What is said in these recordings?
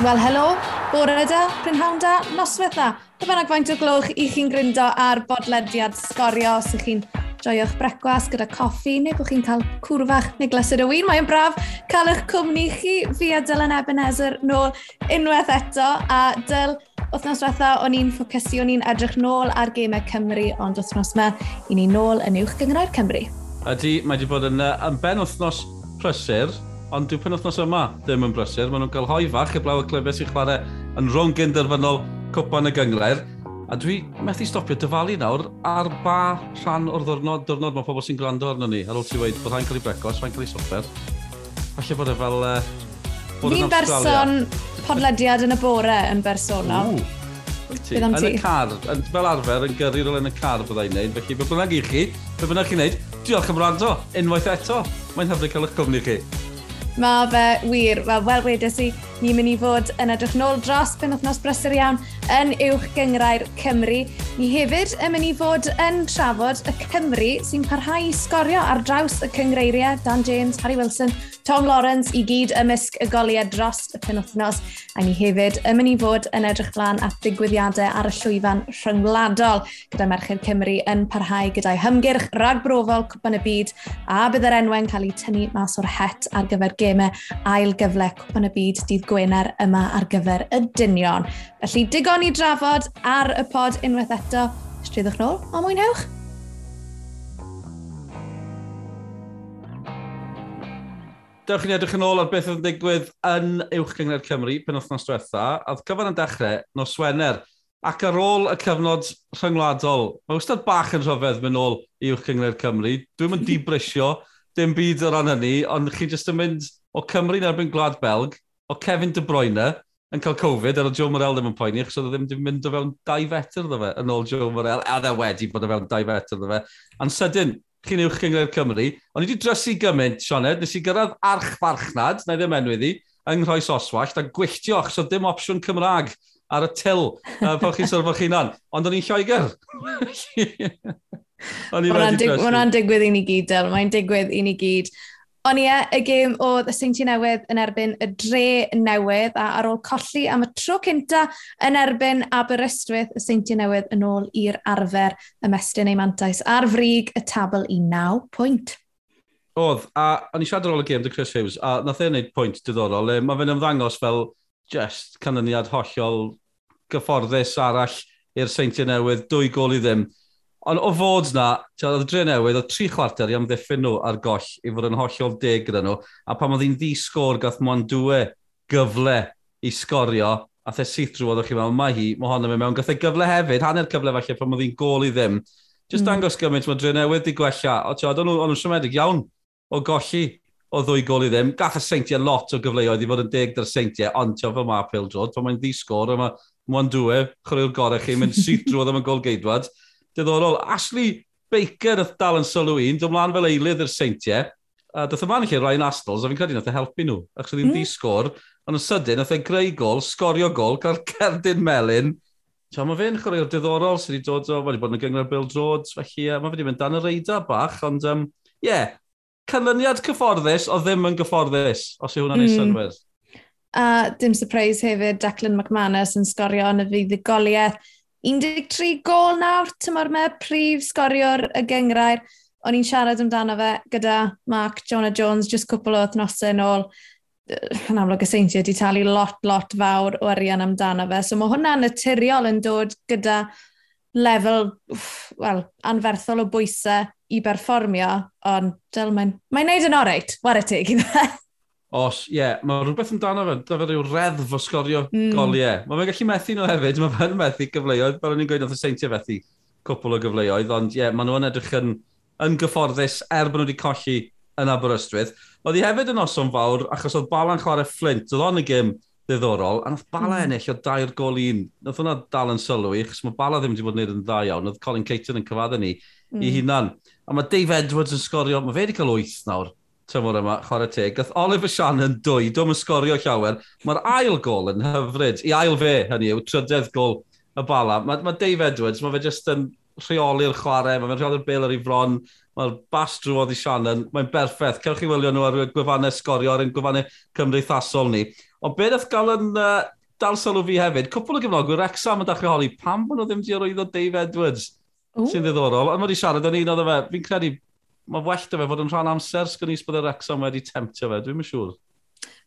Wel, helo, bore da, prynhawn da, noswaith e. da. Dy bynnag faint o gloch i chi'n gryndo ar bodlediad sgorio os ych chi'n joio'ch brecwas gyda coffi neu bod chi'n cael cwrfach neu glasur o wyn. Mae'n braf cael eich cwmni chi. Fi a Dylan Ebenezer nôl unwaith eto a Dyl, wythnos diwetha o'n i'n ffocysu, o'n i'n edrych nôl ar gemau Cymru, ond wythnos yma, i ni nôl yn uwch gyngor Cymru. Ydy, mae wedi bod yn, yn ben wythnos prysur, ond dwi'n pen penwthnos yma ddim yn brysur. Maen nhw'n cael hoi fach heblaw y clefau sy'n chwarae yn rhwng gynderfynol cwpan y gyngred. A dwi methu stopio dyfalu nawr ar ba rhan o'r ddwrnod, ddwrnod mae pobl sy'n gwrando arno ni. Ar ôl ti wedi bod rhain cael ei brecos, rhain cael ei soffer. Falle bod e fel... Uh, bod Fi'n berson podlediad yn y bore yn bersonol. Bydd am ti? Yn y car, yn, fel arfer, yn gyrru rôl yn y car byddai neud. Felly, be bynnag i chi, be bynnag chi'n neud, diolch am rando, unwaith eto. Mae'n hyfryd cael eich cwmni chi. Mae fe wir, wel, wel wedes i, ni'n mynd i fod yn edrych nôl dros pen wythnos brysur iawn yn uwch gyngrair Cymru. Ni hefyd yn mynd i fod yn trafod y Cymru sy'n parhau i sgorio ar draws y cyngreiriau Dan James, Harry Wilson, Tom Lawrence i gyd ymysg y goliau dros y penwthnos a ni hefyd yn mynd i fod yn edrych flan at ddigwyddiadau ar y llwyfan rhyngwladol gyda Merched Cymru yn parhau gyda'i hymgyrch ragbrofol Cwpan y Byd a bydd yr enwau'n cael ei tynnu mas o'r het ar gyfer gemau ail gyfle Cwpan y Byd dydd Gwener yma ar gyfer y dynion. Felly digon i drafod ar y pod unwaith eto. Stryddwch nôl a mwynhewch! dewch chi'n edrych yn ôl ar beth oedd yn digwydd yn uwch gyngred Cymru pen wythnos diwetha, a oedd cyfan yn dechrau nos Wener. Ac ar ôl y cyfnod rhyngwladol, mae wastad bach yn rhyfedd mynd ôl i uwch gyngred Cymru. Dwi'n mynd dibrisio dim byd o ran hynny, ond chi jyst yn mynd o Cymru yn erbyn Gwlad Belg, o Kevin De Bruyne yn cael Covid, ar o Joe Morel ddim yn poeni, achos oedd e ddim wedi mynd o fewn dau fetr ddo fe, yn ôl Joe Morel, a dde wedi bod o fewn dau fetr ddo fe. A'n sydyn, chi'n uwch gyngor Cymru. Ond i wedi drysu gymaint, Sioned, nes i gyrraedd arch farchnad, na i ddim enw iddi, yng Nghoes Oswallt, a gwylltio achos so dim opsiwn Cymraeg ar y til uh, pan chi'n sylfa chi'n an. Ond o'n i'n Lloegr. Mae'n digwydd i ni gyd, Del. Mae'n digwydd i ni gyd. Ond ie, y gêm oedd y Seinti newydd yn erbyn y dre newydd a ar ôl colli am y tro cynta yn erbyn Aberystwyth y seinti newydd yn ôl i'r arfer ymestyn ei mantais ar frig y tabl i 9 pwynt. Oedd, a o'n i siarad ar ôl y gêm, dy Chris Hughes, a nath e'n gwneud pwynt diddorol. le mae fe'n ymddangos fel just canlyniad hollol gyfforddus arall i'r Seinti newydd, dwy gol i ddim. Ond o fod na, oedd y dre newydd, oedd tri chwarter i amddiffyn nhw ar goll i fod yn hollol deg gyda nhw, a pan oedd hi'n ddi sgôr gath mo'n dwe gyfle i sgorio, a the syth drwy oedd chi'n meddwl, mae hi, mae honno mewn, gath e gyfle hefyd, hanner cyfle falle pan oedd hi'n gol i ddim. Just mm. dangos gymaint, mae dre newydd di gwella, o tiod, o'n nhw'n siomedig iawn o golli o ddwy gol i ddim. Gath y seintiau lot o gyfleoedd i fod yn deg da'r seintiau, ond tiod fel mae Pildrod, pan mae'n ddi sgôr, a mae Mwan Dwe, chwrwy'r gorau chi, mynd syth drwy oedd am y gol geidwad diddorol. Ashley Baker oedd dal yn sylw un, dwi'n mlaen fel eilydd i'r seintiau, a dyth yma'n lle Ryan Astles, a fi'n credu nath e helpu nhw, ac oedd hi'n mm. di sgôr, ond yn sydyn, nath e greu gol, sgorio gol, cael cerdyn melyn. Tio, mae fe'n chwarae'r diddorol sydd wedi dod o, wedi bod yn y gyngor Bill Drods, felly uh, mae wedi mynd dan y reida bach, ond ie, um, yeah, canlyniad cyfforddus o ddim yn gyfforddus, os yw hwnna'n mm. ei synwyr. A dim surprise hefyd, Declan McManus yn sgorio yn y fuddugoliaeth. 13 gol nawr, tymor me, prif sgorio'r y gyngrair. O'n i'n siarad amdano fe gyda Mark Jonah Jones, just cwpl o wythnosau yn ôl. Yn amlwg y seintiau wedi talu lot, lot fawr o arian amdano fe. So mae hwnna'n naturiol yn dod gyda lefel well, anferthol o bwysau i berfformio, ond dyl mae'n mae neud yn oreit, war y teg i fe os, ie, yeah, mae rhywbeth amdano fe, da fe rhyw reddf o sgorio mm. goliau. Mae fe'n gallu methu nhw hefyd, mae fe'n methu gyfleoedd, fel o'n i'n gweud oedd y seintiau fethu cwpl o gyfleoedd, ond ie, yeah, maen nhw'n edrych yn, yn gyfforddus er bod nhw wedi colli yn Aberystwyth. Oedd hi hefyd yn oson fawr, achos oedd Bala'n chwarae Flint, oedd o'n y gym ddiddorol, a nath Bala mm. ennill o dair gol un. Nath hwnna dal yn sylwi, achos mae Bala ddim wedi bod yn gwneud yn dda iawn, oedd Colin Caton yn cyfadda ni mm. i hmm. hunan. A mae Dave Edwards yn sgorio, mae fe wedi cael 8 nawr tymor yma, chwarae teg. Gath Oliver Shannon dwy, dwi'n sgorio llawer. Mae'r ail gol yn hyfryd, i ail fe hynny yw, trydedd gol y bala. Mae, ma Dave Edwards, mae fe jyst yn rheoli'r chwarae, mae fe'n rheoli'r bel ar ei fron, mae'r bas drwodd i Shannon, mae'n berffaith. Cewch chi wylio nhw ar y gwefannau sgorio, ar ein gwefannau cymdeithasol ni. Ond beth ydych gael yn uh, dal sylw fi hefyd, cwpl o gyfnogwyr Rexham yn dechrau holi, pam bod nhw ddim di arwyddo Dave Edwards? Sy'n ddiddorol, ond mae wedi siarad yn un oedd fe, fi'n credu mae well dy fe fod yn rhan amser sgan sgynnis bod y Rexham wedi temtio fe, dwi'n siŵr.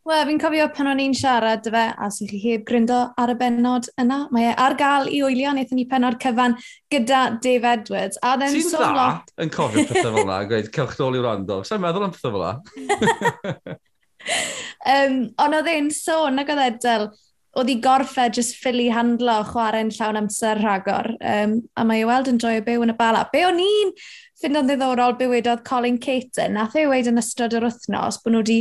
Wel, fi'n cofio pan o'n i'n siarad dy fe, a sy'n chi heb gryndo ar y benod yna. Mae e ar gael i wylio, wnaethon ni penod cyfan gyda Dave Edwards. A dden Ti'n so dda lot... yn cofio pethau fel yna, gweud, cewch dol i wrando. Sa'n meddwl am pethau fel yna? um, ond oedd e'n sôn, nag oedd edel, oedd i gorffa jyst ffili handlo chwarae'n llawn amser rhagor. Um, a mae i weld yn joio byw yn y bala. Be o'n i'n ffind o'n ddiddorol bywydodd Colin Caton, nath ei weid yn ystod yr wythnos bod nhw wedi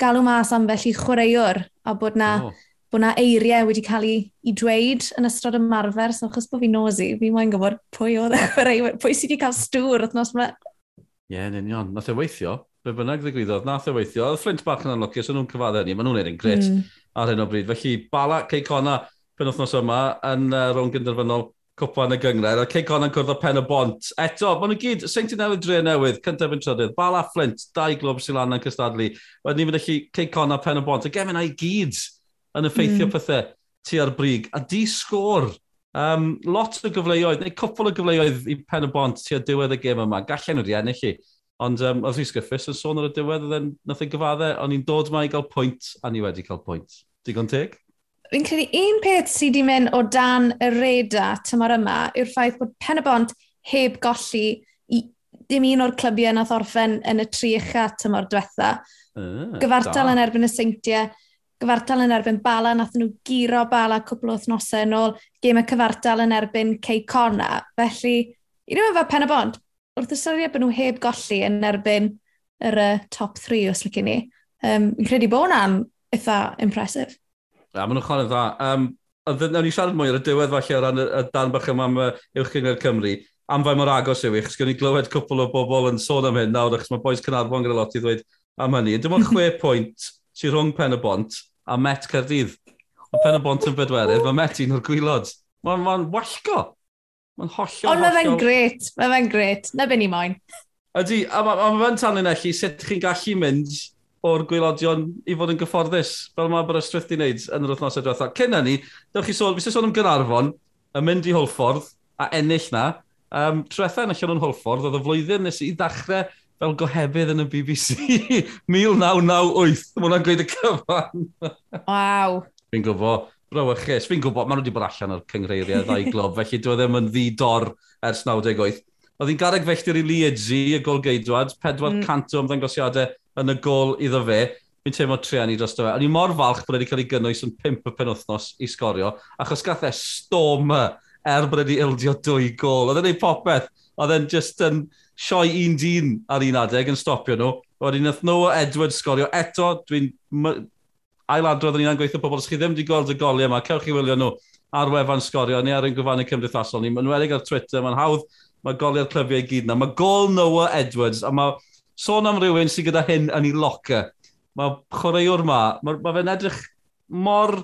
galw mas am felly chwaraewr a bod na, oh. bod na eiriau wedi cael ei, ei dweud yn ystod ymarfer, so achos bod fi nosi, fi moyn gwybod pwy oedd e chwaraewr, pwy sydd wedi cael stŵr wythnos yma. Ie, yeah, yn union, nath e weithio, be bynnag ddigwyddodd, nath e weithio, oedd Flint Bach yn anlwcus, so nhw'n cyfadda ni, maen nhw'n neud yn gret mm. ar hyn o bryd. Felly, Bala Ceicona, penwthnos yma, yn uh, rhwng gynderfynol cwpa yn y gyngred. a Cey Conan cwrdd o pen y bont. Eto, maen nhw gyd, Seintin Newydd Dre Newydd, cyntaf yn trydydd, Bala Flint, dau glwb sy'n lan yn cystadlu. Wedyn ni'n mynd chi Cey Conan pen y bont. Y gemyn i gyd yn effeithio mm. pethau tu ar brig. A di sgôr. Um, lot o gyfleoedd, neu cwpl o gyfleoedd i pen y bont tu ar diwedd y gêm yma. Gallen nhw di ennill chi. Ond um, oedd Rhys Griffiths yn sôn ar y diwedd, oedd e'n nath ei gyfaddau, o'n i'n dod mae i gael pwynt, a ni wedi cael pwynt. Digon teg? Fi'n credu un peth sydd wedi mynd o dan y reda tymor yma yw'r ffaith bod pen y bont heb golli i dim un o'r clybiau nath orffen yn y tri ucha tymor diwetha. Uh, gyfartal da. yn erbyn y seintiau, gyfartal yn erbyn bala, nath nhw giro bala cwbl o thnosau yn ôl, gym y cyfartal yn erbyn cei Conna. Felly, i o'r fel pen y bont, wrth ystyried bod nhw heb golli yn erbyn yr uh, top 3 os lycyn ni, um, fi'n credu bod hwnna'n eitha impresif. Na, maen nhw'n chwarae'n dda. Um, Nawn ni siarad mwy ar y diwedd falle o ran y dan bach yma am uwch gyngor Cymru. Am fai mor agos yw i, chos gen i glywed cwpl o bobl yn sôn am hyn nawr, achos mae boes Cynarfon gyda lot i ddweud am hynny. Dim ond chwe pwynt sy'n rhwng Pen y Bont a Met Cardydd. Mae Pen y Bont yn bedwerydd, mae Met un o'r gwylod. Mae'n ma, wallgo. Mae'n hollol, Ond mae fe'n gret, mae fe'n gret. Na be ni moyn. Ydy, a mae fe'n ma tanlinellu sut chi'n gallu mynd o'r gwylodion i fod yn gyfforddus, fel mae Aberystwyth di wneud yn yr wythnosau diwethaf. Cyn hynny, dewch chi sôn, fi sôn am Gynarfon, yn mynd i Hwlffordd a ennill na. Um, Tretha yn allan o'n Hwlffordd, oedd y flwyddyn nes i ddechrau fel gohebydd yn y BBC 1998. Mae hwnna'n gweud y cyfan. Waw. Fi'n gwybod, brawychus. Fi'n gwybod, maen nhw wedi bod allan o'r cyngreiriau ddau glob, felly dwi e ddim yn ddidor ers 98. Oedd hi'n garreg felltir i Liegi, y golgeidwad, 400 mm. o ymddangosiadau yn y gol iddo fe, fi'n teimlo treani dros fe. A ni mor falch bod wedi cael ei gynnwys yn 5 y penwthnos i sgorio, achos gath e storm er bod wedi ildio dwy gol. Oedd e'n ei popeth, oedd e'n just yn sioi un dyn ar un adeg yn stopio nhw. Oedd e'n nhw Edward sgorio eto, dwi'n ailadrodd yn un gweithio pobl, os chi ddim wedi gweld y goliau yma, cewch chi wylio nhw ar wefan sgorio, neu ar ein gyfannu cymdeithasol ni. Mae'n wedig ar Twitter, mae'n hawdd, mae goliau'r clyfiau i gyd na. Mae gol Noah Edwards, a mae sôn am rhywun sydd gyda hyn yn ei locker. Mae chwaraewr ma, mae ma fe'n edrych mor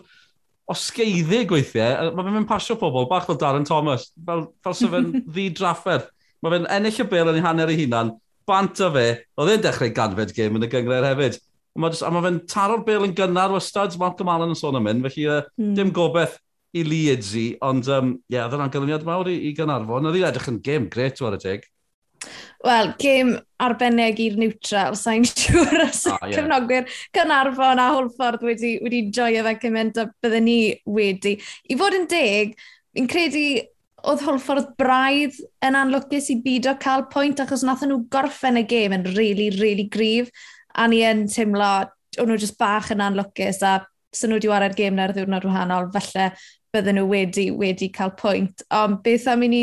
osgeiddig weithiau. Mae fe'n mynd pasio pobl, bach fel Darren Thomas, fel, fel sef fe'n ddi drafferth. Mae fe'n ennill y bel yn ei hanner ei hunan, bant o fe, oedd e'n dechrau ganfed gêm yn y gyngred hefyd. Ma just, a mae fe'n taro'r bel yn gynnar wastad, Malcolm Allen yn sôn am hyn, felly uh, mm. dim gobeith i Leeds i, ond um, yeah, oedd yna'n gyluniad mawr i, i Gynarfon. Oedd hi'n edrych yn gêm gret o'r y teg. Wel, gêm arbennig i'r neutral, sa'n siŵr os oh, yeah. cefnogwyr Cynarfon a Holford wedi, wedi joio fe cymaint a bydden ni wedi. I fod yn deg, fi'n credu oedd Holford braidd yn anlwcus i byd o cael pwynt achos nath nhw gorffen y gêm yn really, really grif a ni yn teimlo, o'n nhw jyst bach yn anlwcus a sy'n nhw wedi wario'r gêm na'r ddiwrnod wahanol, felly bydden nhw wedi, wedi cael pwynt. Ond beth am i ni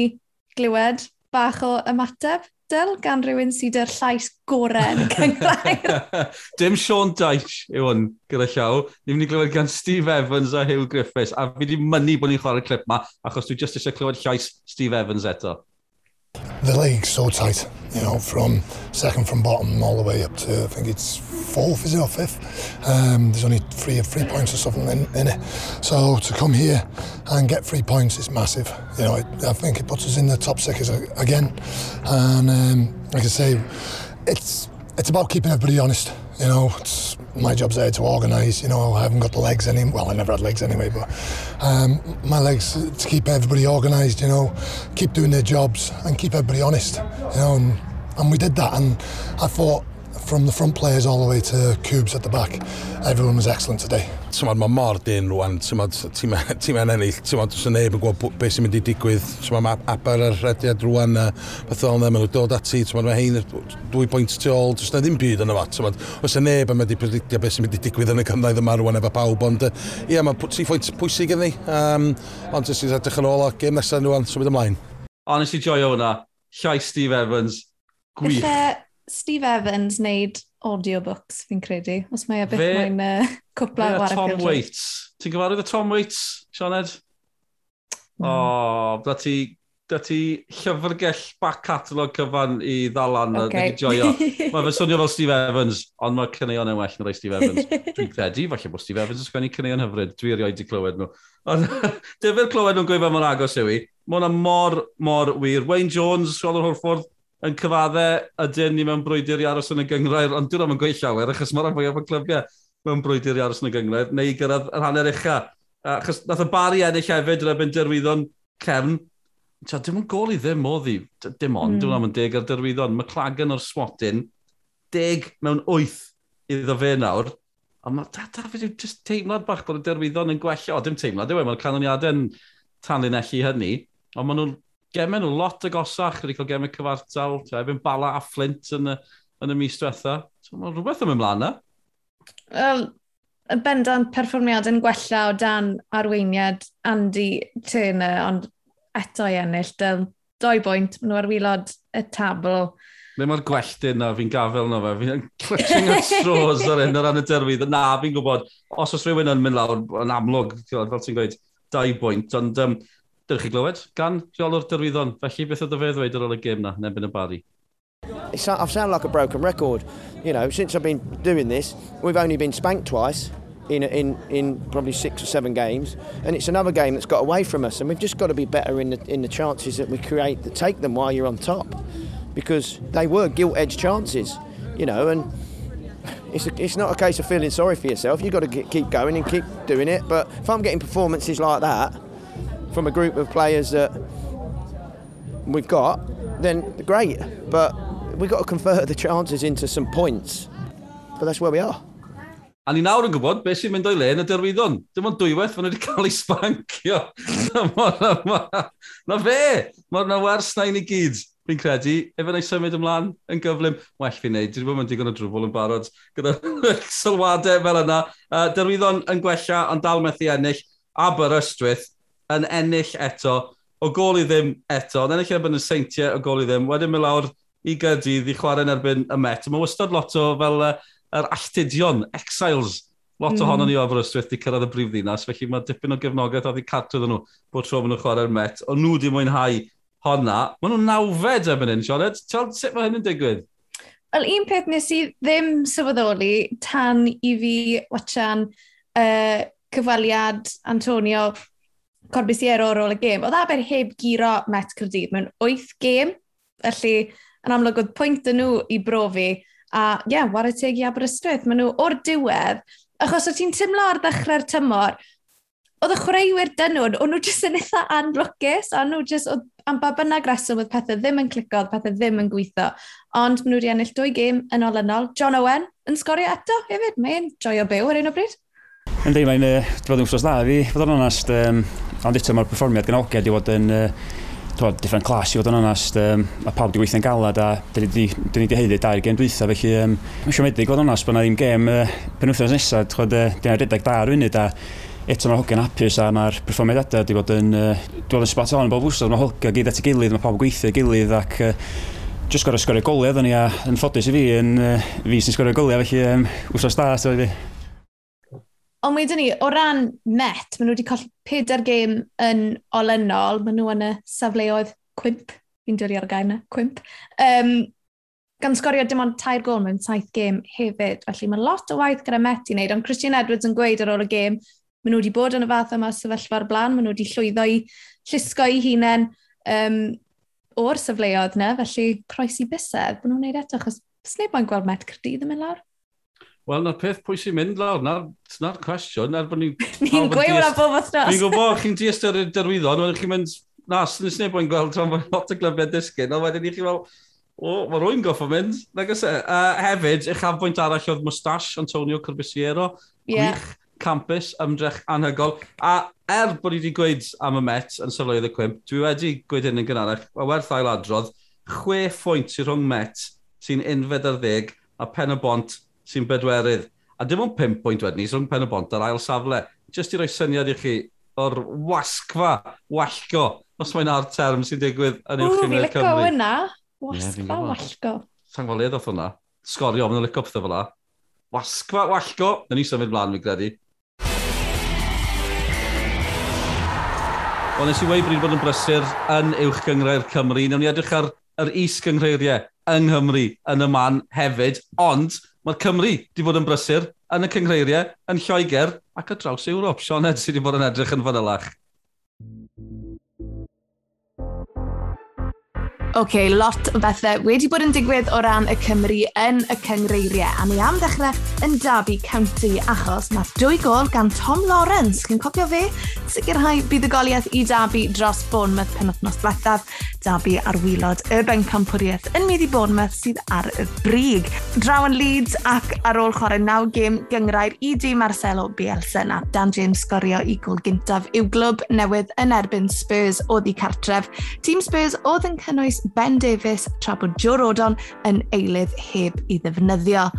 glywed bach o ymateb? teitl gan rhywun sydd â'r llais gorau yn cyngrair. Dim Sean Dyche yw hwn gyda llaw. Ni'n mynd i glywed gan Steve Evans a Hugh Griffiths. A fi wedi mynnu bod ni'n chwarae'r clip ma, achos dwi jyst eisiau clywed llais Steve Evans eto. The league's so tight, you know, from second from bottom all the way up to I think it's fourth, is it or fifth? Um, there's only three three points or something in, in it. So to come here and get three points is massive. You know, it, I think it puts us in the top six again. And um, like I say, it's it's about keeping everybody honest. You know, it's, my job's there to organise. You know, I haven't got the legs any. Well, I never had legs anyway, but um, my legs to keep everybody organised. You know, keep doing their jobs and keep everybody honest. You know, and, and we did that. And I thought from the front players all the way to Cubes at the back, everyone was excellent today. Tymod, mae mor dyn rwan, tymod, tîm yn ennill, tymod, dwi'n neb yn gwybod beth sy'n mynd i digwydd, tymod, mae aber yr rhediad rwan, a beth o'n maen nhw'n dod ati, tymod, mae hein dwy pwynt tu ôl, dwi'n na ddim byd yn yma, tymod, os y neb yn mynd i predictio beth sy'n mynd i digwydd yn y cyfnod yma rwan efo pawb, ond ie, mae tri pwynt pwysig yn ni, um, ond jyst i'n edrych yn ôl o gêm nesaf rwan, symud ymlaen. Honestly, joio hwnna, llai Steve Evans, gwych. Steve Evans wneud audiobooks, fi'n credu, os mae e byth mae'n uh, cwpla yeah, Tom. Waits. Ti'n gyfarwydd y Tom Waits, Sioned? Mm. O, oh, da ti, da ti llyfrgell back catalog cyfan i ddalan okay. a joio. mae fe swnio fel Steve Evans, ond mae cyneuon yn well na rai Steve Evans. Dwi'n credu, falle bod Steve Evans yn sgwennu cyneuon hyfryd, dwi erioed i clywed nhw. Ond, dyfyr clywed nhw'n gweithio mor agos yw i. Mae hwnna mor, mor wir. Wayne Jones, Siolan Horford, yn cyfadde ydyn ni mewn brwydr i aros yn y gyngrair, ond dwi'n am yn gweud llawer, achos mae'r fwyaf o clybiau mewn brwydr i aros yn y gyngrair, neu gyrraedd yr hanner ucha. Achos nath y bari ennill hefyd yn ebyn derwyddon cefn, Ta, dim ond gol i ddim o ddi, dim ond, mm. dwi'n am yn deg ar derwyddon. Mae Clagan o'r swatyn, deg mewn wyth iddo fe nawr. ond mae da, da, fe just teimlad bach bod y derwyddon yn gwella. O, dim teimlad, dim ond e, mae'r canlyniadau yn tanlinellu hynny. Ond maen nhw'n gemen lot agosach wedi cael gemen cyfartal, efo'n bala a flint yn y, yn y mis diwetha. So, mae rhywbeth am ymlaen na. Wel, y bendant perfformiad yn gwella o dan arweiniad Andy Turner, ond eto i ennill, dyl doi bwynt, maen nhw ar wylod y tabl. Be mae'r gwelltyn na, fi'n gafel na fe, fi'n clutching at straws ar hyn o ran y derwydd. Na, fi'n gwybod, os oes rhywun yn mynd lawr yn amlwg, fel ti'n gweud, dau bwynt, ond um, Chi glywed, gan dyrwyddon. Felly beth oedd y fe ddweud ar ôl y gêm na, nebyn y bari? I've sounded like a broken record. You know, since I've been doing this, we've only been spanked twice in, in, in probably six or seven games, and it's another game that's got away from us, and we've just got to be better in the, in the chances that we create that take them while you're on top, because they were gilt-edged chances, you know, and it's, a, it's not a case of feeling sorry for yourself. You've got to keep going and keep doing it. But if I'm getting performances like that, from a group of players that we've got, then great. But we've got to convert the chances into some points. But that's where we are. A ni nawr yn gwybod beth sy'n mynd o'i le yn y derwyddon. Dim ond dwywaith fan wedi cael ei spancio. na fe! Mae'r na wers na i ni gyd. Fi'n credu, efo'n ei symud ymlaen yn gyflym, well fi'n neud. dwi'n bod yn digon o drwbl yn barod gyda sylwadau fel yna. Uh, derwyddon yn gwella, ond dal methu ennill. Aber ystwyth, yn ennill eto, o gol i ddim eto, yn ennill yn erbyn y seintiau o gol i ddim, wedyn mynd lawr i gydydd i chwarae yn erbyn y met. Mae wastad lot o fel yr er alltudion, exiles, lot mm. ohono ni o Aberystwyth wedi cyrraedd y brif ddinas, felly mae dipyn o gefnogaeth oedd i cartre nhw bod tro maen nhw'n chwarae'r met, ond nhw wedi mwynhau honna. Maen nhw'n nawfed erbyn hyn, Sioned. Sut mae hyn yn digwydd? Wel, un peth nes i ddim sylweddoli tan i fi watchan uh, cyfaliad Antonio Corbusiero ar ôl y gêm, oedd Aber heb giro Met Cyrdydd mewn 8 gêm, felly yn amlwg oedd pwynt yn nhw i brofi, a ie, yeah, war y teg i Aberystwyth, maen nhw o'r diwedd, achos o ti'n tymlo ar ddechrau'r tymor, oedd y chwaraewyr dynwyd, o'n nhw jyst yn eitha anlwcus, a nhw jyst, oedd am ba bynnag reswm, oedd pethau ddim yn clico, oedd pethau ddim yn gweithio. Ond maen nhw wedi ennill dwy gêm yn ôl yn ôl. John Owen yn sgorio eto hefyd, mae'n joio byw ar un o bryd. Yndi, mae'n uh, bod yn wthnos dda fi, fod yn onest, um, Ond eto mae'r perfformiad ganolgiad i fod yn... Uh, Dwi'n different class i fod yn onast, um, a pawb wedi gweithio'n galad a dyn ni wedi heiddi dair gen dwytha, felly um, mae'n siomedig fod onast bod yna ddim gem uh, penwthnos nesaf, dwi'n uh, redeg da ar funud a eto mae'r hogiau'n hapus a mae'r perfformiadau wedi bod yn, uh, yn spot on bob wsnos, mae'r hogiau gyd at ei gilydd, mae pawb gweithio ei gilydd ac uh, jyst gorau sgorio goliau, dyn ni a yn ffodus i fi, yn, uh, fi sy'n sgorio goliau, felly um, wsnos da, dwi'n fi. Ond wedyn ni, o ran met, maen nhw wedi colli pedair gêm yn olynol. Maen nhw yn y safleoedd cwimp. Fi'n dweud ar y gair yna, cwimp. Um, gan sgorio dim ond tair gol mewn saith gêm hefyd. Felly mae lot o waith gyda met i wneud. Ond Christian Edwards yn gweud ar ôl y gêm, maen nhw wedi bod yn y fath yma sefyllfa'r blaen. Maen nhw wedi llwyddo i llusgo i hunain um, o'r safleoedd yna. Felly croesi busedd, maen nhw'n gwneud eto, achos sneb mae'n gweld met Cyrdydd yn mynd lawr. Wel, na'r peth pwy sy'n mynd lawr, na'r na cwestiwn, er bod ni... Ni'n gweud hwnna bob wythnos. Ni'n gwybod, chi'n di ystyried derwyddon, wedyn chi'n mynd, na, sy'n neb o'n gweld tron fod lot o glybiau disgyn, ond wedyn i chi fel, o, mae rwy'n goff mynd. Nag ys, uh, e? hefyd, eich afbwynt arall oedd Mustache, Antonio Corbisiero, yeah. gwych, campus, ymdrech anhygol. A er bod i wedi gweud am y Met yn sylweud y cwimp, dwi wedi gweud hyn yn gynharach, a werth ail adrodd, chwe phwynt i rhwng Met sy'n 11 a pen y bont sy'n bedwerydd. A dim ond 5 pwynt wedyn ni, rhwng pen y bont ar ail safle. Just i roi syniad i chi o'r wasgfa, wallgo, os mae'n ar term sy'n digwydd yn uwch Cymru'r Cymru. Ww, yna. Wasgfa, wallgo. Sa'n gweld oedd hwnna. Sgorio, mae'n licio pethau fel la. Wasgfa, wallgo. Na ni symud mlaen, mi gredu. Wel, nes i wei bryd bod yn brysur yn uwch gyngrau'r Cymru. Nawr ni edrych ar yr is gyngreiriau yng Nghymru yn y man hefyd, ond mae'r Cymru wedi bod yn brysur yn y cyngreiriau, yn Lloegr ac y draws Ewrop. Sioned sydd wedi bod yn edrych yn fanylach. OK, lot o bethau wedi bod yn digwydd o ran y Cymru yn y cyngreiriau. A ni am ddechrau yn Derby County achos nath dwy gol gan Tom Lawrence. Chi'n cofio fe? Sicrhau bydd y goliaeth i Derby dros Bournemouth penwthnos diwethaf. Derby ar wylod y bencampwriaeth yn mynd i Bournemouth sydd ar y brig. Draw yn Leeds ac ar ôl chwarae naw gêm gyngrair i di Marcelo Bielsa na Dan James sgorio i gol gyntaf i'w glwb newydd yn erbyn Spurs oedd i cartref. Tîm Spurs oedd yn cynnwys Ben Davies, tra bod Joe Rodon yn eilydd heb i ddefnyddio.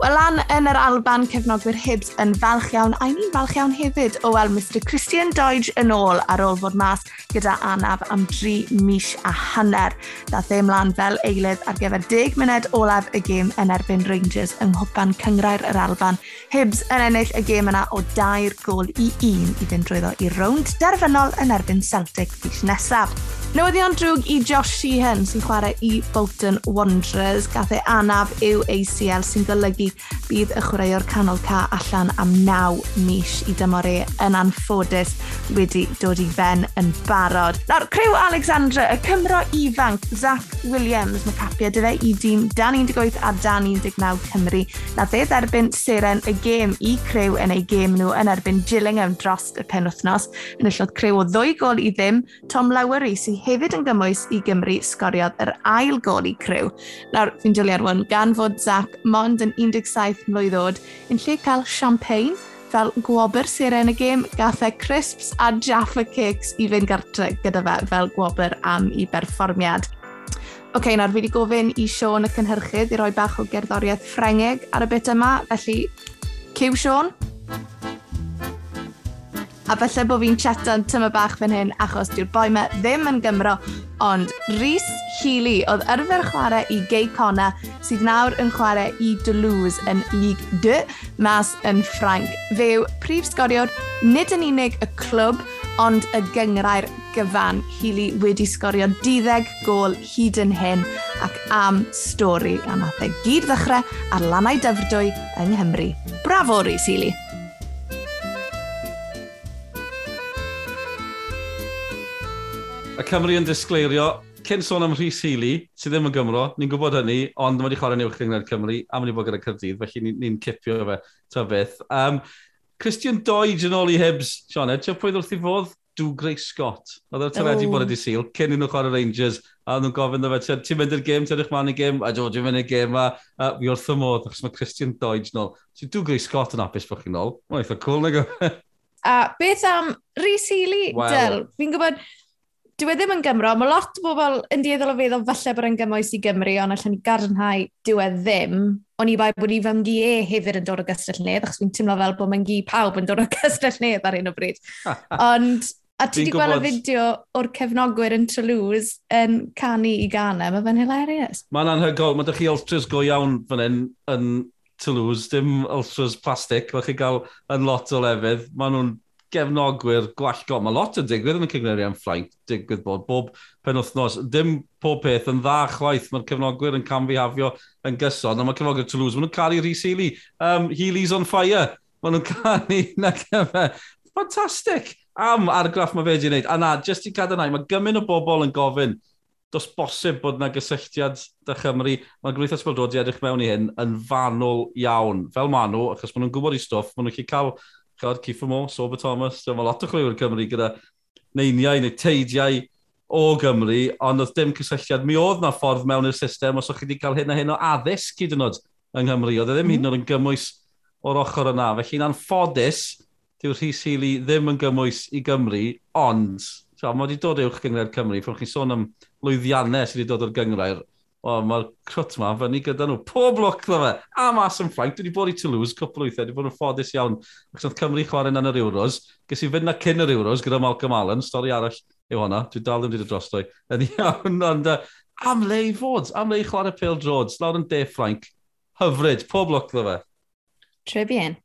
Wel, an yn yr Alban, cefnogwyr Hibs yn falch iawn, a ni'n falch iawn hefyd o weld Mr Christian Doige yn ôl ar ôl fod mas gyda anaf am 3 mis a hanner. Dath ei mlaen fel eilydd ar gyfer 10 munud olaf y gêm yn erbyn Rangers yng Nghwpan Cyngrair yr Alban. Hibs yn ennill y gêm yna o dair gol i un i fynd drwyddo i rownd derfynol yn erbyn Celtic fis nesaf. Newyddion drwg i Josh Sheehan sy'n chwarae i Bolton Wanderers. Gath ei anaf yw ACL sy'n golygu bydd y chwaraewr canol ca allan am 9 mis i dymor e yn anffodus wedi dod i fen yn barod. Nawr, Crew Alexandra, y Cymro ifanc, Zach Williams, mae capio dy fe i dîm Dan 18 a Dan 19 Cymru. Na fe dderbyn seren y gêm i Crew yn ei gêm nhw yn erbyn Gillingham dros y penwthnos. Yn illodd Crew o ddwy gol i ddim, Tom Lowery sydd hefyd yn gymwys i Gymru sgoriodd yr ail gol i Crew. Nawr, fi'n dwlu arwan gan fod Zach Mond yn 17 mlynedd oed, yn lle cael champagne fel gwobr seren y gêm, gath e crisps a Jaffa Cakes i fynd gartre gyda fe fel gwobr am i berfformiad. Oce, okay, nawr fi wedi gofyn i Sean y cynhyrchydd i roi bach o gerddoriaeth ffrengig ar y bit yma, felly cyw Sean a falle bod fi'n chatan tyma bach fan hyn achos dyw'r boi me ddim yn Gymro, ond Rhys Healy oedd yrfer chwarae i Gay Cona sydd nawr yn chwarae i Toulouse yn Ligue 2 mas yn Ffranc. Fe yw prif sgoriwr nid yn unig y clwb, ond y gyngrair gyfan Healy wedi sgorio 12 gol hyd yn hyn ac am stori a nath e gyd ddechrau ar lanau dyfrdwy yng Nghymru. Bravo, Rhys Healy! Y Cymru yn disgleirio, cyn sôn am Rhys Healy, sydd ddim yn Gymro, ni'n gwybod hynny, ond mae wedi chwarae'n uwch gyngor Cymru, a mae wedi bod gyda Cyrdydd, felly ni'n ni cipio fe, ta beth. Um, Christian Doig yn ôl i Hibs, Sean, e, ti'n pwydd wrth i fodd? Dw Grey Scott. Oedd e'r teledu bod wedi syl, cyn i nhw chwarae Rangers, a nhw'n gofyn dda fe, ti'n mynd i'r gêm, ti'n edrych ma'n i gêm, a jo, ti'n mynd i'r gêm, a, a fi wrth y modd, achos mae Christian Doig yn ôl. Dw Grey Scott yn apus bod chi'n ôl. Mae'n eitha cool, nag o. E? a beth am Rhys Healy, well. Del? Fi'n gwybod, dyw e ddim yn Gymro. Mae lot o bobl yn dieddol o feddwl falle bod yn gymwys i Gymru, ond allan ni gadarnhau dyw e ddim. Ond i bai bod ni fy mgi e hefyd yn dod o gystell nedd, achos fi'n teimlo fel bod mae'n gi pawb yn dod o gystell nedd ar un o bryd. ond A ti wedi gweld y fideo o'r cefnogwyr yn Toulouse yn canu i Ghana, mae fe'n hilarious. Mae'n anhygol, mae ydych chi ultras go iawn fan hyn yn Toulouse, dim ultras plastic, mae chi gael yn lot o lefydd. Mae nhw'n gefnogwyr gwallgo. Mae lot yn digwydd yn y cynghreiriau yn ffrainc, digwydd bod bob penwthnos. Dim pob peth yn dda chwaith, mae'r cefnogwyr yn camfihafio yn gyson, a mae cefnogwyr Toulouse, maen nhw'n caru Rhys Healy. Um, Healy's on fire. Maen nhw'n caru na gyfer. Fantastic! Am argraff mae fe wedi wneud. A na, jyst i cadarnau, mae gymyn o bobl yn gofyn dos bosib bod yna gysylltiad dy Chymru. Mae Gwythas Baldodi edrych mewn i hyn yn fanwl iawn, fel maen nhw, achos maen nhw'n gwybod i stwff, maen nhw'n cael God, Cifo Mo, Sober Thomas, so, mae lot o chlwywyr Cymru gyda neiniau neu teidiau o Gymru, ond oedd dim cysylltiad. Mi oedd na ffordd mewn i'r system os o'ch chi wedi cael hyn a hyn o addysg hyd yn oed yng Nghymru. Oedd e ddim mm. hyd yn mhm. oed yn gymwys o'r ochr yna. Felly'n anffodus, dyw'r Rhys Healy ddim yn gymwys i Gymru, ond so, mae wedi dod uwch gyngred Cymru. ffwrdd chi'n sôn am lwyddiannau sydd wedi dod o'r gyngred, o, mae'r crwt ma fyny gyda nhw. Pob lwc dda fe. A mas yn Ffrainc, dwi wedi bod i Toulouse cwpl o weithiau, dwi wedi bod yn ffodus iawn. Ac oedd Cymru chwarae yn yr Euros. Ges i fynd na cyn yr Euros gyda Malcolm Allen, stori arall yw hwnna. Dwi dal ddim wedi dod drostoi. Yn iawn, ond am le i fod, am le i chwarae Pale Droids, lawr yn De Ffrainc. Hyfryd, pob lwc dda fe. Trebien.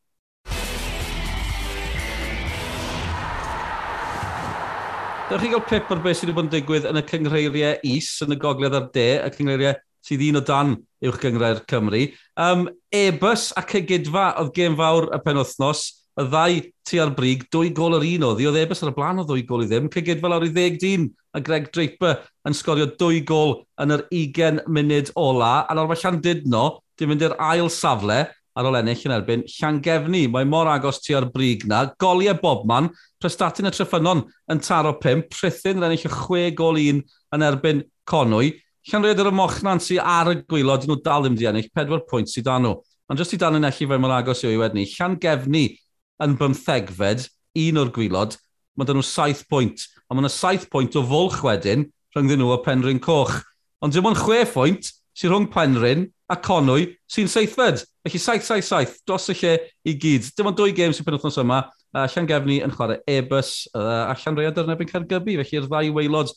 Dewch chi gael pip ar beth sydd wedi bod yn digwydd yn y cyngreiriau is, yn y gogledd ar de, y cyngreiriau sydd un o dan uwch gyngreir Cymru. Um, Ebus ac Egidfa oedd gêm fawr y penwthnos, y ddau tu ar brig, dwy gol yr un oedd, oedd Ebus ar y blaen o ddwy gol i ddim, Cegidfa lawr i ddeg dyn, a Greg Draper yn sgorio dwy gol yn yr 20 munud ola, a nawr mae Llandudno, di mynd i'r ail safle, ar ôl ennill yn erbyn Llangefni. Mae mor agos tu ar brig na. Goliau Bobman, prestatyn y Tryffynon yn taro 5, prithin yn ennill y 6 gol 1 yn erbyn Conwy. Llanred yr ymochnant sy'n ar y gwylod, nhw dal ddim di ennill, 4 pwynt sydd dan nhw. Ond jyst i dan yn elli fe mor agos i'w i o'i wedni, Llangefni yn bymthegfed, un o'r gwylod, mae dyn nhw 7 pwynt. A mae yna 7 pwynt o fwlch wedyn rhyngddyn nhw o Penryn Coch. Ond dim ond 6 pwynt sy'n rhwng Penryn a Conwy sy'n seithfed. Felly 7-7-7 dros y lle i gyd. Dim ond dwy gêm sy'n penwthnos yma. Uh, Llangefni yn chwarae Ebus uh, a Llanread yn ebyn Cargybi. Felly'r ddau weilod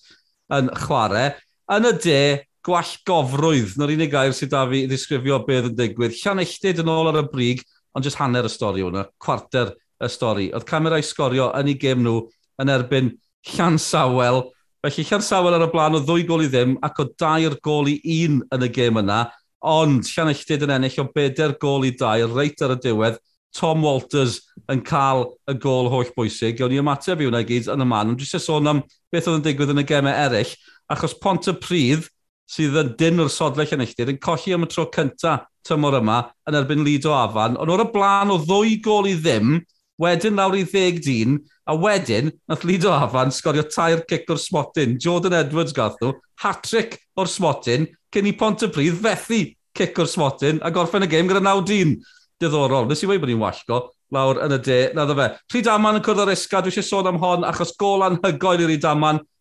yn chwarae. Yn y de, gwall gofrwydd. Na'r unig gair sydd da fi i ddisgrifio beth yn digwydd. Llan Llanelltid yn ôl ar y brig, ond jyst hanner y stori hwnna. Cwarter y stori. Oedd camerau sgorio yn ei gêm nhw yn erbyn Llan Sawel. Felly Llan Sawel ar y blaen o ddwy gol i ddim ac o dair gol i un yn y gêm yna. Ond Llanelltid yn ennill o bedair gol i dau, reit ar y diwedd, Tom Walters yn cael y gol holl bwysig. Gawn ni ymateb i hwnna gyd yn y man, ond dwi'n sôn am beth oedd yn digwydd yn y gemau eraill, achos Pont y Prydd, sydd yn dyn o'r sodle Llanelltid, yn colli am y tro cyntaf tymor yma yn erbyn Lido Afan, ond o'r y blaen o ddwy gol i ddim, wedyn lawr i ddeg dyn, a wedyn nath Lido Afan sgorio tair cic o'r smotyn. Jordan Edwards gath nhw, hat-trick o'r smotyn, cyn i pont y pryd fethu cic o'r smotyn a gorffen y gêm gyda 9-1. Diddorol, nes i wei bod ni'n wallgo lawr yn y de, na dda fe. Rhyd Aman yn cwrdd ar isga, dwi eisiau sôn am hon, achos gol anhygoel i Rhyd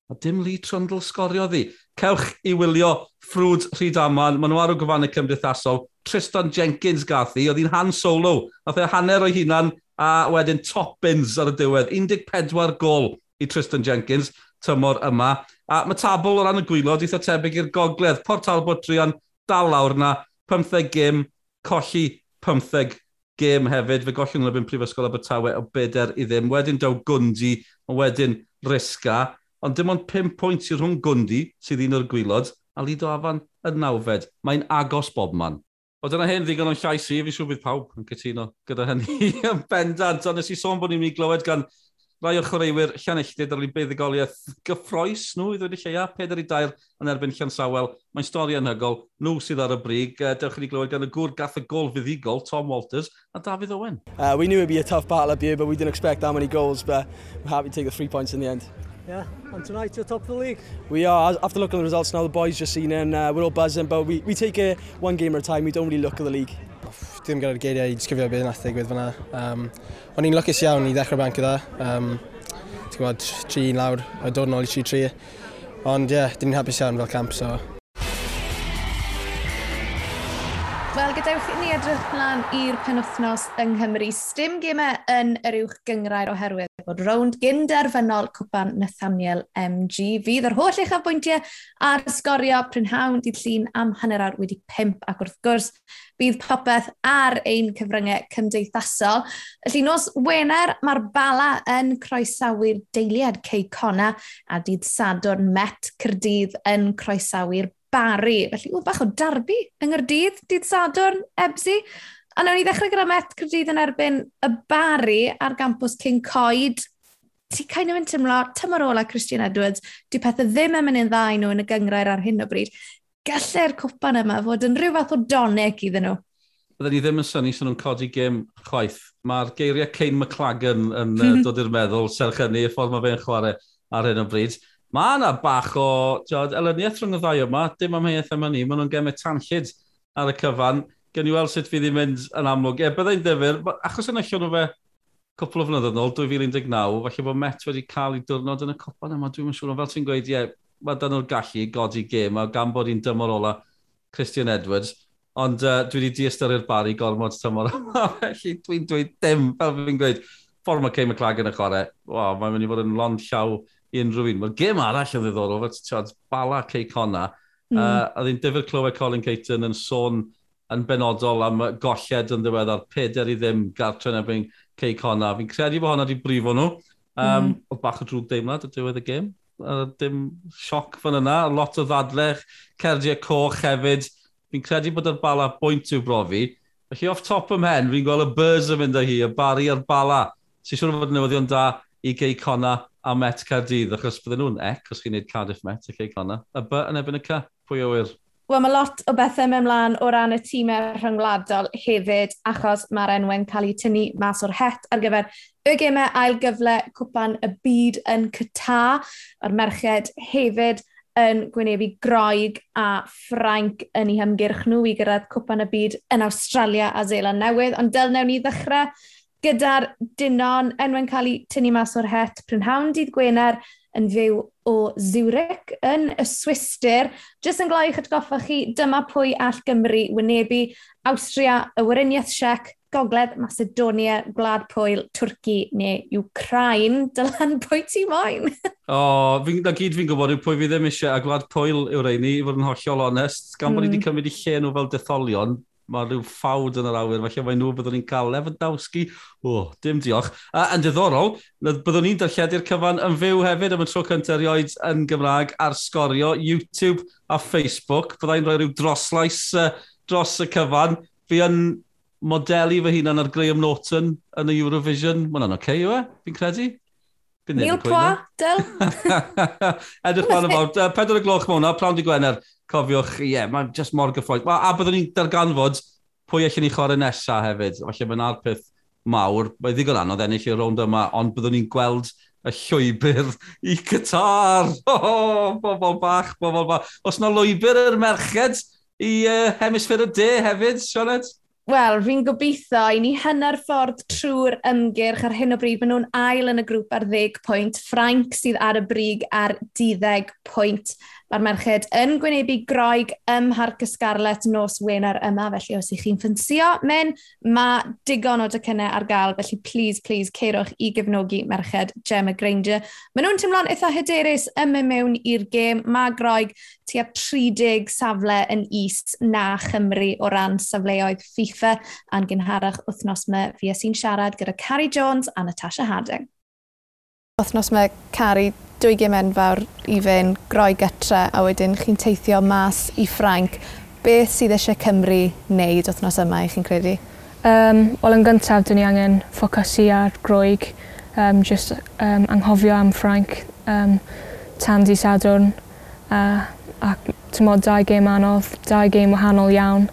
a dim Lee Trundle sgorio ddi. Cewch i wylio ffrwd Rhyd Aman, maen nhw ar y gofannau cymdeithasol, Tristan Jenkins gath i, oedd hi'n han solo, nath e hanner o'i hunan, a wedyn top bins ar y diwedd, 14 gol i Tristan Jenkins tymor yma. A mae tabl o ran y gwylod eitha tebyg i'r gogledd. Port Talbot Trion dal lawr na 15 gym, colli 15 gym hefyd. Fe gollwng yn y Prifysgol Abertawe o beder i ddim. Wedyn daw Gwndi, a wedyn Risga. Ond dim ond 5 pwynt i rhwng Gwndi, sydd un o'r gwylod, a Lido Afan yn nawfed. Mae'n agos bob man. O dyna hyn ddigon o'n llais i, fi siw bydd pawb yn cytuno gyda hynny yn bendant. Ond nes i sôn bod ni'n mynd i glywed gan rai o'r chwaraewyr llanelltid ar ei buddugoliaeth gyffroes nhw i ddweud y lleia, 42 yn erbyn Llansawel. Mae'n stori anhygol, nhw sydd ar y brig. Uh, dewch i ni glywed gan y gŵr gath y gol fuddigol, Tom Walters a David Owen. Uh, we knew it would be a tough battle up here, but we didn't expect that many goals, but we're happy to take the three points in the end. Yeah, and tonight you're top of the league. We are. After looking at the results now, the boys just seen it and uh, we're all buzzing, but we, we take it one game at a time. We don't really look at the league dim gyda'r geiriau i disgrifio beth nath ddigwydd fyna. Um, o'n i'n lwcus iawn i ddechrau banc gyda. Um, Ti'n gwybod, 3-1 lawr, a dod yn ôl i 3-3. Ond ie, yeah, dyn ni'n hapus iawn fel camp, so ni edrych plan i'r penwthnos yng Nghymru. Stym gemau yn yr uwch gyngrair oherwydd bod rownd gynderfynol cwpan Nathaniel MG. Fydd yr holl eich afbwyntiau ar sgorio prynhawn dydd llun am hanner awr wedi pimp ac wrth gwrs bydd popeth ar ein cyfryngau cymdeithasol. Felly nos Wener mae'r bala yn croesawu'r deiliad Cei Cona a dydd Sadwrn Met Cyrdydd yn croesawu'r Bari. Felly, o, bach o darbu yng Nghyrdydd, dydd Sadwrn, Ebsi. A nawr ni ddechrau gyda Met Cyrdydd yn erbyn y Bari ar gampws King Coed. Ti kind of yn tymlo, tymor ola Christian Edwards, di pethau ddim yn mynd yn ddau nhw yn y gyngrair ar hyn o bryd. Gallai'r cwpan yma fod yn rhyw fath o donec iddyn nhw byddwn ni ddim yn syni sy'n nhw'n codi gêm chwaith. Mae'r geiriau Cain McLagan yn uh, dod i'r meddwl, serch hynny, y ffordd mae fe'n chwarae ar hyn o bryd mae yna bach o tiod, elyniaeth rhwng y ddau yma, dim am heiaeth yma ni, maen nhw'n gemau tanllid ar y cyfan. Gen i weld sut fydd i'n mynd yn amlwg. E, byddai'n ddefyr, achos yn allan o fe cwpl o flynyddoedd yn ôl, 2019, falle bod Met wedi cael ei diwrnod yn y copan yma, dwi'n siŵr, ond fel ti'n gweud, ie, yeah, mae dan nhw'r gallu godi gêm, a gan bod hi'n dymor ola Christian Edwards, ond uh, dwi wedi diastyru'r bari gormod tymor yma, felly dwi'n dweud dim, fel fi'n gweud, ffordd mae Kay McLagan yn chwarae, wow, mae'n mynd i fod yn lond llaw i unrhyw un. Mae'r gym arall yn ddiddorol, fe ti'n bala Cey Conna. mm. uh, a ddyn dyfod clywed Colin Caton yn sôn yn benodol am golled yn ddiweddar, peder i ddim gartre yn erbyn Conna. Fi'n credu bod hwnna wedi brifo nhw. Um, mm. Oedd bach o drwg deimlad y diwedd y gym. Uh, dim sioc fan yna, lot o ddadlech, cerdiau coch hefyd. Fi'n credu bod yr bala bwynt i'w brofi. Felly off top ym hen, fi'n gweld y Burs yn mynd â hi, y bari a'r bala. Si'n siŵr fod newyddion da i Cey Conna a Met Cardydd, achos bydden nhw'n ec os chi'n neud Cardiff Met y lle conna. A by yn ebyn y ca, pwy o wir? Wel, mae lot o bethau mewn mlaen o ran y tîmau rhyngwladol hefyd, achos mae'r enwau'n cael eu tynnu mas o'r het ar gyfer y gemau ail gyfle cwpan y byd yn Qatar. a'r merched hefyd yn gwynebu Groeg a Ffrainc yn ei hymgyrch nhw i gyrraedd cwpan y byd yn Australia a Zeeland Newydd, ond dylnewn ni ddechrau gyda'r dynon enwau'n cael ei tynnu mas o'r het prynhawn dydd Gwener yn fyw o Zurich yn y Swister. Jyst yn gloi eich atgoffa chi, dyma pwy all Gymru wynebu Austria, y Weriniaeth Siec, Gogledd, Macedonia, Gwlad Pwyl, Twrci neu Ukraine. Dylan, pwy ti moyn? o, oh, na gyd fi'n gwybod yw pwy fi ddim eisiau, a Gwlad Pwyl yw'r reini, i fod yn hollol onest, gan mm. bod ni hmm. wedi cymryd i lle nhw fel detholion, mae rhyw ffawd yn yr awyr, felly mae nhw byddwn ni'n cael Lewandowski. O, oh, dim diolch. A, yn diddorol, byddwn ni'n darlledu'r cyfan yn fyw hefyd am y tro cyntaf erioed yn Gymraeg ar sgorio YouTube a Facebook. Byddai'n rhoi rhyw droslais uh, dros y cyfan. Fi yn modelu fy hunan ar Graham Norton yn y Eurovision. Mae'n hwnna'n okay, yw e, fi'n credu? Neil Pwa, Del. Edrych fan y fawr. Pedwar y gloch mewn prawn di Gwener cofiwch, ie, yeah, mae'n just mor gyffroes. A byddwn ni'n darganfod pwy allan ni chwarae nesaf hefyd. Falle mae'n arpeth mawr. Mae'n ddigon anodd ennill i'r rownd yma, ond byddwn ni'n gweld y llwybr i Qatar. Oh, bobl bach, bobl bach. Os na lwybr yr merched i uh, hemisffer y de hefyd, Sionet? Wel, fi'n gobeithio i ni hynna'r ffordd trwy'r ymgyrch ar hyn o bryd. Maen nhw'n ail yn y grŵp ar 10 pwynt. Ffrainc sydd ar y brig ar 12 pwynt. Mae'r merched yn gwynebu groig ym Mharc y nos Wener yma, felly os ych chi'n ffynsio, men mae digon o docynnau ar gael, felly please, please, ceirwch i gefnogi merched Gemma Granger. Maen nhw'n tymlo'n eitha hyderus ym mewn i'r gêm. Mae groig tua 30 safle yn is na Chymru o ran safleoedd FIFA a'n gynharach wythnos yma fi a sy'n siarad gyda Carrie Jones a Natasha Harding. Wythnos yma, Carrie, 20 enfawr i fe'n groi gytre a wedyn chi'n teithio mas i Ffrainc. Beth sydd eisiau Cymru wneud wythnos yma i chi'n credu? Um, Wel, yn gyntaf, dyn ni angen ffocysu ar groig, um, just um, anghofio am Ffrainc um, tan di Sadwrn. Uh, ac tymod, dau gêm anodd, dau gêm wahanol iawn.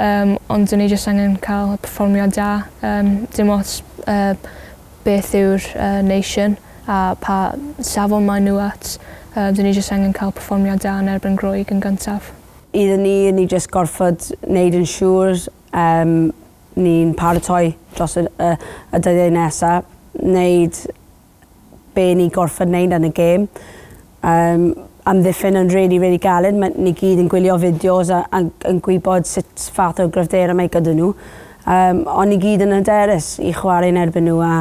Um, ond dyn ni jyst angen cael y performiad da. Um, dim ots uh, beth yw'r uh, nation a pa safon maen nhw at. Uh, dyn ni jyst angen cael perfformiad da yn erbyn groig yn gyntaf. Iddyn ni, ni jyst gorfod wneud yn siŵr um, ni'n paratoi dros y, y, y dyddiau nesaf, wneud be ni gorfod wneud yn y gêm. Um, amddiffyn yn really, really galed. Mae, ni gyd yn gwylio fideos a, a, yn gwybod sut fath o gryfder mae gyda nhw. Um, ond ni gyd yn hyderus i chwarae yn erbyn nhw a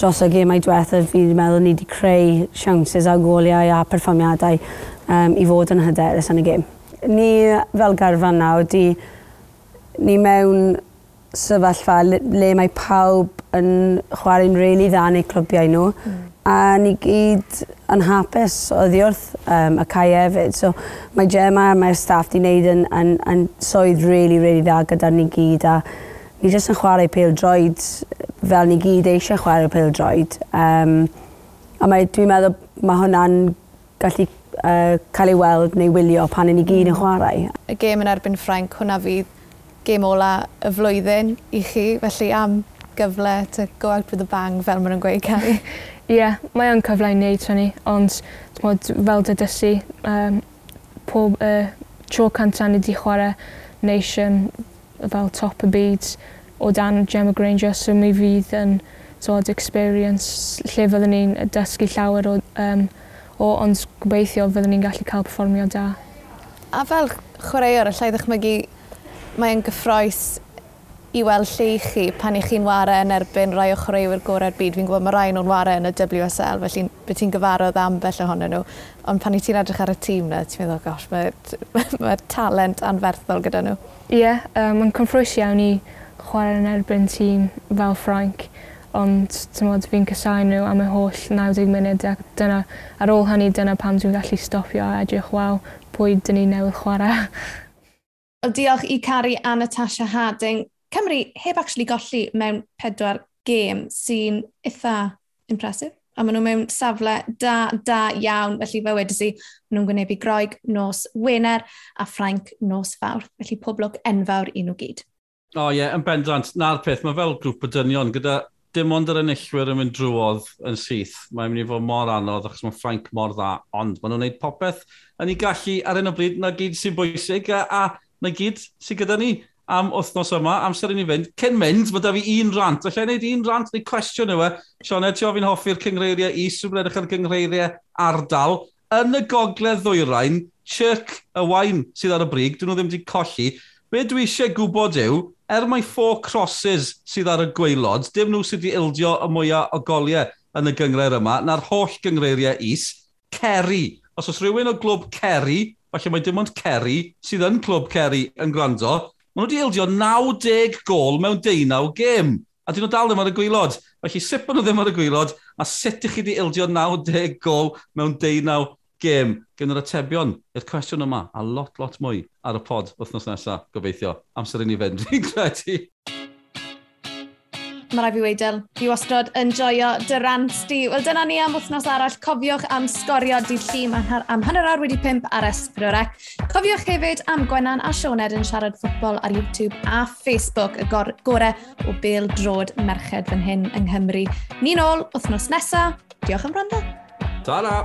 dros y gemau diwethaf fi wedi meddwl ni wedi creu siawnses a goliau a perfformiadau um, i fod yn hyderus yn y gêm. Ni fel garfan nawr wedi ni mewn sefyllfa le, le mae pawb yn chwarae'n rili really dda neu clwbiau nhw. Mm. A ni gyd yn hapus o ddiwrth um, y cae hefyd. So, mae Gemma a mae'r staff di wneud yn, yn, yn swydd rili, really, rili really dda gyda ni gyd. A ni jyst yn chwarae pêl-droed fel ni gyd eisiau chwarae pêl-droed. Um, a mae, dwi'n meddwl mae hwnna'n gallu uh, cael ei weld neu wylio pan ni gyd yn mm. chwarae. Y gêm yn erbyn Ffrainc, hwnna fydd gêm ola y flwyddyn i chi, felly am gyfle to go out with a bang fel maen nhw'n gweud cael Ie, yeah, mae o'n cyfle i wneud hynny, ond mod, fel dydysu, um, pob uh, tro cantan ni wedi chwarae, nation, fel top y byd o dan Gemma Granger, so mi fydd yn sort experience lle fyddwn ni'n dysgu llawer o, um, o ond gobeithio fyddwn ni'n gallu cael performio da. A fel chwaraewr, allai ddechmygu mae'n gyffroes i weld lle i chi pan i chi'n ware yn erbyn rai o chwaraewyr gorau'r byd. Fi'n gwybod mae rai nhw'n ware yn y WSL, felly beth ti'n gyfarodd am bell ohonyn nhw. Ond pan i ti'n edrych ar y tîm na, ti'n meddwl, gosh, mae, mae talent anferthol gyda nhw. Ie, yeah, um, mae'n confrwys iawn i chwarae yn erbyn tîm fel Frank, ond tymod fi'n cysau nhw am y holl 90 munud ac dyna, ar ôl hynny dyna pam dwi'n gallu stopio a edrych, waw, pwy dyn ni newydd chwarae. Wel, diolch i Cari a Natasha Harding Cymru heb actually golli mewn pedwar gêm sy'n eitha impresif. A maen nhw mewn safle da, da iawn. Felly fe wedi si, maen nhw'n gwnebu groeg nos Wener a Ffrainc nos Fawr. Felly poblwg enfawr i nhw gyd. O oh, ie, yeah, yn bendant. Na'r peth, mae fel grŵp o dynion gyda dim ond yr enillwyr yn mynd drwodd yn syth. Mae'n mynd i fod mor anodd achos mae Ffrainc mor dda, ond maen nhw'n gwneud popeth yn ei gallu ar hyn o bryd na gyd sy'n bwysig a, a na gyd sy'n gyda ni am wythnos yma, amser i ni fynd. Cyn mynd, mae da fi un rant. Alla i wneud un rant neu cwestiwn yw e. Sean, ti ofyn hoffi'r cyngreiriau is, rwy'n edrych ar gyngreiriau ardal. Yn y gogledd ddwyrain, Chirc y Wain sydd ar y brig, dyn nhw ddim wedi colli. Be dwi eisiau gwybod yw, er mae four crosses sydd ar y gweilod, dim nhw sydd wedi ildio y mwyaf o goliau yn y gyngreir yma, na'r holl gyngreiriau is, Kerry. Os oes rhywun o glwb Kerry, falle mae dim ond Kerry sydd yn clwb Kerry yn gwrando, Maen nhw wedi ildio 90 gol mewn 19 gêm. A dyn nhw dal ddim ar y gwylod. Felly sut bod nhw ddim ar y gwylod, a sut ych chi wedi ildio 90 gol mewn 19 gêm. Gen yr atebion i'r cwestiwn yma, a lot, lot mwy ar y pod wythnos nesaf, gobeithio. Amser i ni fynd, fi'n credu mae rai fi weidel, fi wastod yn joio dy rant di. Wel, dyna ni am wythnos arall. Cofiwch am sgorio dydd llun am hanner awr wedi pimp ar Esbrorec. Cofiwch hefyd am Gwenan a Sioned yn siarad ffwtbol ar YouTube a Facebook, y gore o bel drod merched fan hyn yng Nghymru. Ni'n ôl wythnos nesaf. Diolch am rando. Ta-ra!